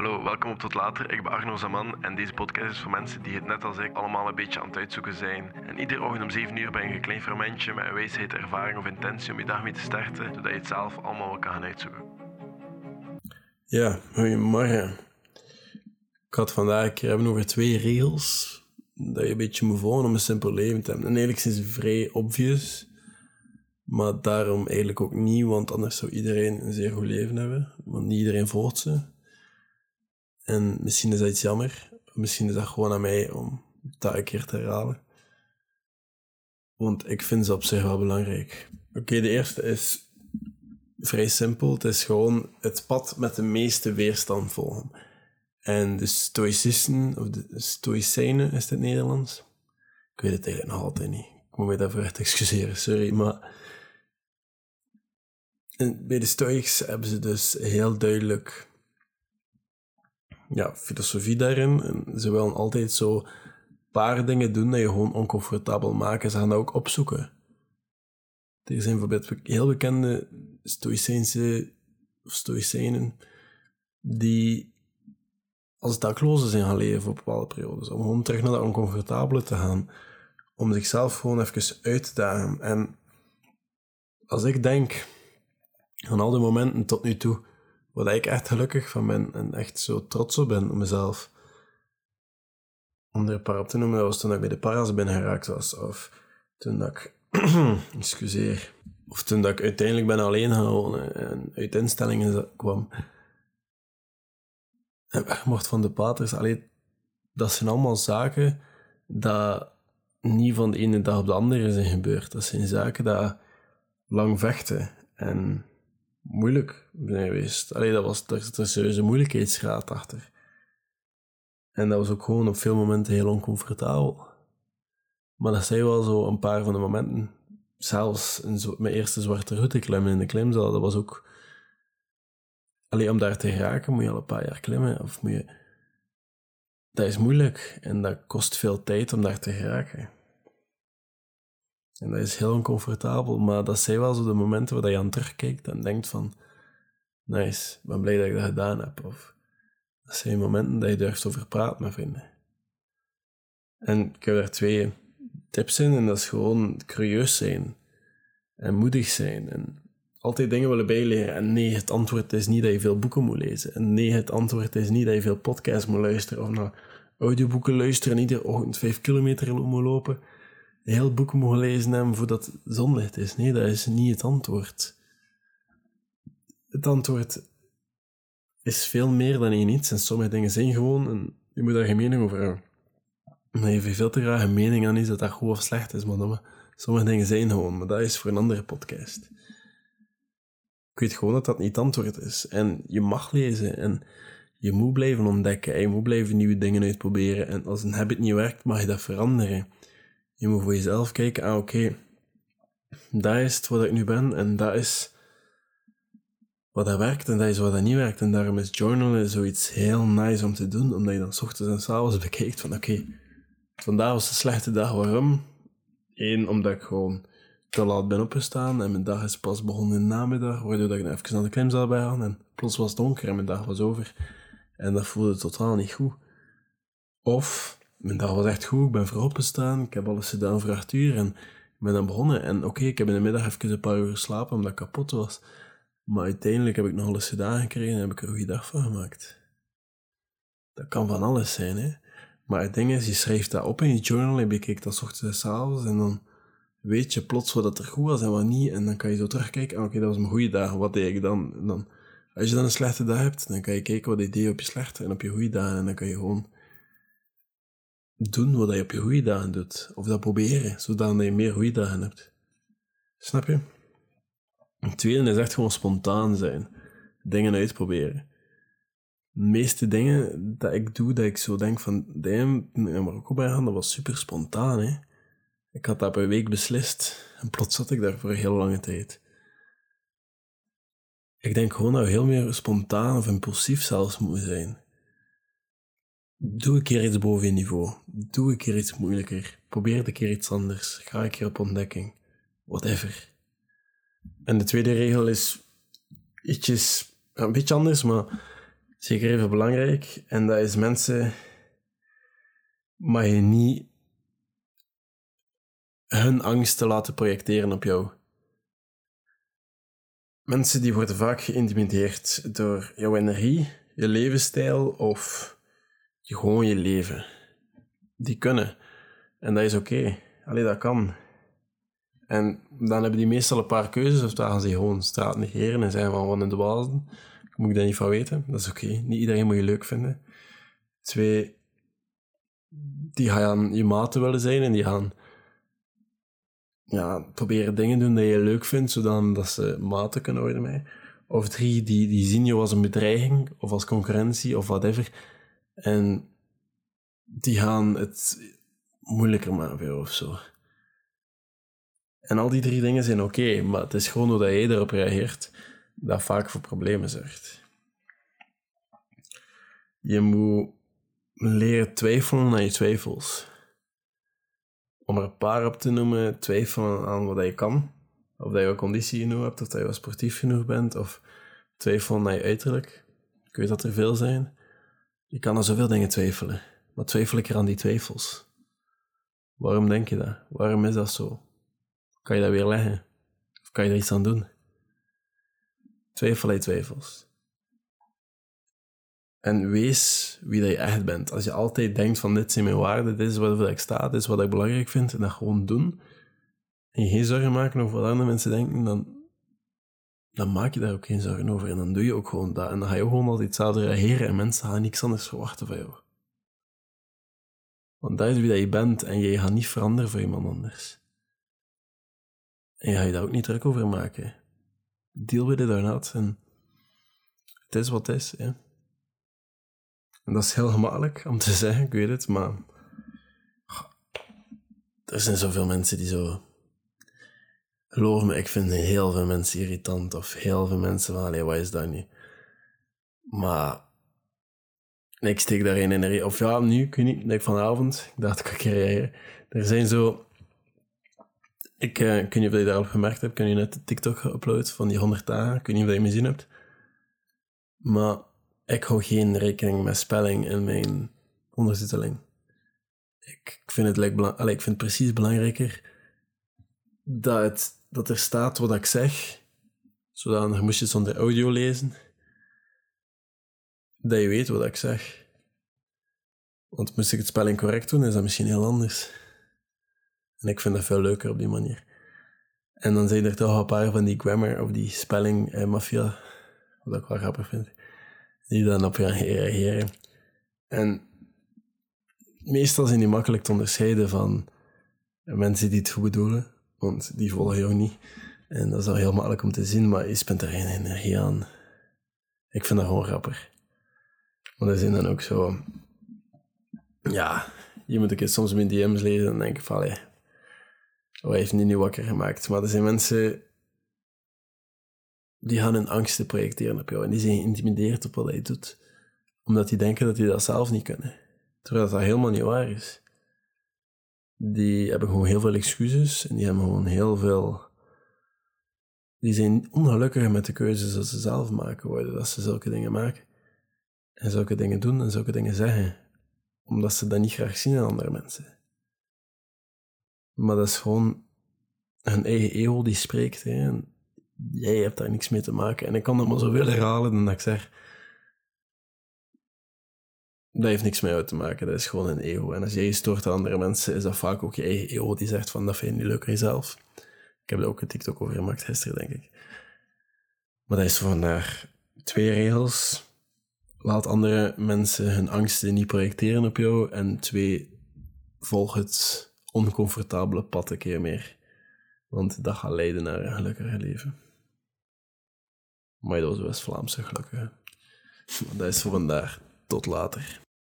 Hallo, welkom op Tot Later. Ik ben Arno Zaman en deze podcast is voor mensen die het net als ik allemaal een beetje aan het uitzoeken zijn. En iedere ochtend om 7 uur ben je een klein fermentje met een wijsheid, ervaring of intentie om je dag mee te starten, zodat je het zelf allemaal wel kan gaan uitzoeken. Ja, goedemorgen. Ik had vandaag een keer hebben over twee regels dat je een beetje moet volgen om een simpel leven te hebben. En eigenlijk zijn ze vrij obvious, maar daarom eigenlijk ook niet, want anders zou iedereen een zeer goed leven hebben. Want niet iedereen volgt ze. En misschien is dat iets jammer. Misschien is dat gewoon aan mij om dat een keer te herhalen. Want ik vind ze op zich wel belangrijk. Oké, de eerste is vrij simpel. Het is gewoon het pad met de meeste weerstand volgen. En de stoïcisten, of de stoïcijnen is het Nederlands. Ik weet het eigenlijk nog altijd niet. Ik moet me daarvoor echt excuseren, sorry. Maar en bij de Stoics hebben ze dus heel duidelijk ja, filosofie daarin. En ze willen altijd zo paar dingen doen dat je gewoon oncomfortabel maken. Ze gaan dat ook opzoeken. Er zijn bijvoorbeeld heel bekende Stoïcijnse of Stoïcijnen die als daklozen zijn gaan leven op bepaalde periodes. Om gewoon terug naar dat oncomfortabele te gaan. Om zichzelf gewoon even uit te dagen. En als ik denk aan al die momenten tot nu toe, waar ik echt gelukkig van ben en echt zo trots op ben op mezelf. Om er een paar op te noemen, dat was toen ik bij de paras ben geraakt was. Of toen dat ik... excuseer. Of toen dat ik uiteindelijk ben alleen wonen en uit instellingen kwam. En weg van de paters. Allee, dat zijn allemaal zaken dat niet van de ene dag op de andere zijn gebeurd. Dat zijn zaken dat lang vechten. En moeilijk geweest. Allee, dat was, er zit een serieuze moeilijkheidsgraad achter. En dat was ook gewoon op veel momenten heel oncomfortabel. Maar dat zijn wel zo een paar van de momenten. Zelfs zo, mijn eerste zwarte route klimmen in de klimzaal, dat was ook... Allee, om daar te geraken moet je al een paar jaar klimmen. Of moet je... Dat is moeilijk en dat kost veel tijd om daar te geraken. En dat is heel oncomfortabel, maar dat zijn wel zo de momenten waar je aan terugkijkt en denkt van, nice, ben blij dat ik dat gedaan heb. Of dat zijn momenten dat je durft over praten met vrienden. En ik heb daar twee tips in, en dat is gewoon curieus zijn en moedig zijn en altijd dingen willen bijleren. En nee, het antwoord is niet dat je veel boeken moet lezen. En nee, het antwoord is niet dat je veel podcasts moet luisteren of naar audioboeken luisteren en iedere ochtend vijf kilometer moet lopen heel boek mogen lezen hebben voordat het zonlicht is. Nee, dat is niet het antwoord. Het antwoord is veel meer dan één iets. En sommige dingen zijn gewoon, en je moet daar geen mening over hebben. Maar je veel te graag een mening aan is dat dat goed of slecht is, maar sommige dingen zijn gewoon, maar dat is voor een andere podcast. Ik weet gewoon dat dat niet het antwoord is. En je mag lezen en je moet blijven ontdekken en je moet blijven nieuwe dingen uitproberen. En als een habit niet werkt, mag je dat veranderen. Je moet voor jezelf kijken, ah oké, okay, dat is het wat ik nu ben en dat is wat dat werkt en dat is wat dat niet werkt. En daarom is journalen zoiets heel nice om te doen, omdat je dan s ochtends en s avonds bekijkt van oké, vandaag was een slechte dag, waarom? Eén, omdat ik gewoon te laat ben opgestaan en mijn dag is pas begonnen in de namiddag, waardoor ik even naar de klimzaal ben gaan en plots was het donker en mijn dag was over. En dat voelde totaal niet goed. Of mijn dag was echt goed. Ik ben vroeg opgestaan. Ik heb alles gedaan voor acht uur. En ik ben dan begonnen. En oké, ik heb in de middag even een paar uur geslapen omdat ik kapot was. Maar uiteindelijk heb ik nog alles gedaan gekregen en heb ik er een goede dag van gemaakt. Dat kan van alles zijn, hè. Maar het ding is, je schrijft dat op in je journal en bekijkt dat ochtends en avonds. En dan weet je plots wat er goed was en wat niet. En dan kan je zo terugkijken. Ah, oké, dat was mijn goede dag. Wat deed ik dan? Dan? Als je dan een slechte dag hebt, dan kan je kijken wat je deed op je slechte en op je goede dagen. En dan kan je gewoon doen wat je op je goede dagen doet. Of dat proberen, zodat je meer goede dagen hebt. Snap je? Het tweede is echt gewoon spontaan zijn. Dingen uitproberen. De meeste dingen dat ik doe, dat ik zo denk van, damn, in Marokko ben gaan, dat was super spontaan, hè. Ik had dat een week beslist. En plots zat ik daar voor een heel lange tijd. Ik denk gewoon dat we heel meer spontaan of impulsief zelfs moeten zijn. Doe een keer iets boven je niveau. Doe een keer iets moeilijker. Probeer een keer iets anders. Ga een keer op ontdekking. Whatever. En de tweede regel is ietsjes, een beetje anders, maar zeker even belangrijk. En dat is mensen mag je niet hun angst te laten projecteren op jou. Mensen die worden vaak geïntimideerd door jouw energie, je levensstijl of gewoon je leven. Die kunnen. En dat is oké. Okay. Allee, dat kan. En dan hebben die meestal een paar keuzes, of dan gaan ze gewoon straat negeren en zeggen van, wat in de wazen. Moet ik daar niet van weten? Dat is oké. Niet iedereen moet je leuk vinden. Twee, die gaan je maten willen zijn en die gaan ja, proberen dingen doen die je leuk vindt, zodat ze maten kunnen worden met Of drie, die, die zien je als een bedreiging, of als concurrentie, of whatever. En die gaan het moeilijker maken of zo. En al die drie dingen zijn oké, maar het is gewoon hoe dat jij erop reageert dat vaak voor problemen zorgt. Je moet leren twijfelen aan je twijfels. Om er een paar op te noemen, twijfelen aan wat je kan. Of dat je conditie genoeg hebt, of dat je sportief genoeg bent, of twijfelen aan je uiterlijk. Ik weet dat er veel zijn. Je kan aan zoveel dingen twijfelen. Maar twijfel ik er aan die twijfels? Waarom denk je dat? Waarom is dat zo? Kan je dat weer leggen? Of kan je er iets aan doen? Twijfel je twijfels. En wees wie dat je echt bent. Als je altijd denkt van dit zijn mijn waarden, dit is wat ik sta, dit is wat ik belangrijk vind, en dat gewoon doen, en je geen zorgen maken over wat andere mensen denken, dan, dan maak je daar ook geen zorgen over. En dan doe je ook gewoon dat. En dan ga je gewoon altijd hetzelfde reageren en mensen gaan niks anders verwachten van jou. Want dat is wie dat je bent en je gaat niet veranderen voor iemand anders. En je gaat je daar ook niet druk over maken. Deal with it or. En het is wat het is. Hè. En dat is heel gemakkelijk om te zeggen, ik weet het, maar er zijn zoveel mensen die zo. Geloof me, ik vind heel veel mensen irritant of heel veel mensen van, allee, wat is dat nu? Maar ik steek daarin energie. Of ja, nu, ik weet niet, denk vanavond, ik dacht ik een keer Er zijn zo. Ik, uh, ik weet niet of je daarop gemerkt hebt, heb je net de TikTok geüpload van die 100 dagen. Ik weet niet of je me gezien hebt. Maar ik hou geen rekening met spelling in mijn ondertiteling. Ik, ik, vind, het like, Allee, ik vind het precies belangrijker dat, het, dat er staat wat ik zeg, zodat dan moest je zonder audio lezen, dat je weet wat ik zeg. Want moest ik het spelling correct doen, is dat misschien heel anders. En ik vind dat veel leuker op die manier. En dan zijn er toch een paar van die grammar of die spelling eh, mafia, wat ik wel grappig vind die dan op je reageren. En meestal zijn die makkelijk te onderscheiden van mensen die het goed bedoelen, want die volgen jou niet. En dat is al heel makkelijk om te zien, maar je spent er geen energie aan. Ik vind dat gewoon grappig. Want er zijn dan ook zo... Ja, je moet ik soms mijn DM's lezen en denk van, allee, wat heeft die nu wakker gemaakt? Maar er zijn mensen die gaan hun angsten projecteren op jou en die zijn geïntimideerd op wat hij doet, omdat die denken dat die dat zelf niet kunnen. Terwijl dat helemaal niet waar is. Die hebben gewoon heel veel excuses en die hebben gewoon heel veel. Die zijn ongelukkiger met de keuzes dat ze zelf maken worden, dat ze zulke dingen maken. En zulke dingen doen en zulke dingen zeggen, omdat ze dat niet graag zien aan andere mensen. Maar dat is gewoon hun eigen ego die spreekt. Hè. En jij hebt daar niks mee te maken. En ik kan dat maar zoveel herhalen dan dat ik zeg, dat heeft niks mee uit te maken, dat is gewoon een ego. En als jij stoort aan andere mensen, is dat vaak ook je eigen ego die zegt van, dat vind je niet leuk jezelf. Ik heb er ook een TikTok over gemaakt gisteren, denk ik. Maar dat is vandaar twee regels. Laat andere mensen hun angsten niet projecteren op jou. En twee, volg het oncomfortabele pad een keer meer. Want dat gaat leiden naar een gelukkiger leven. Maar dat was West-Vlaamse gelukkig. Dat is voor vandaag. Tot later.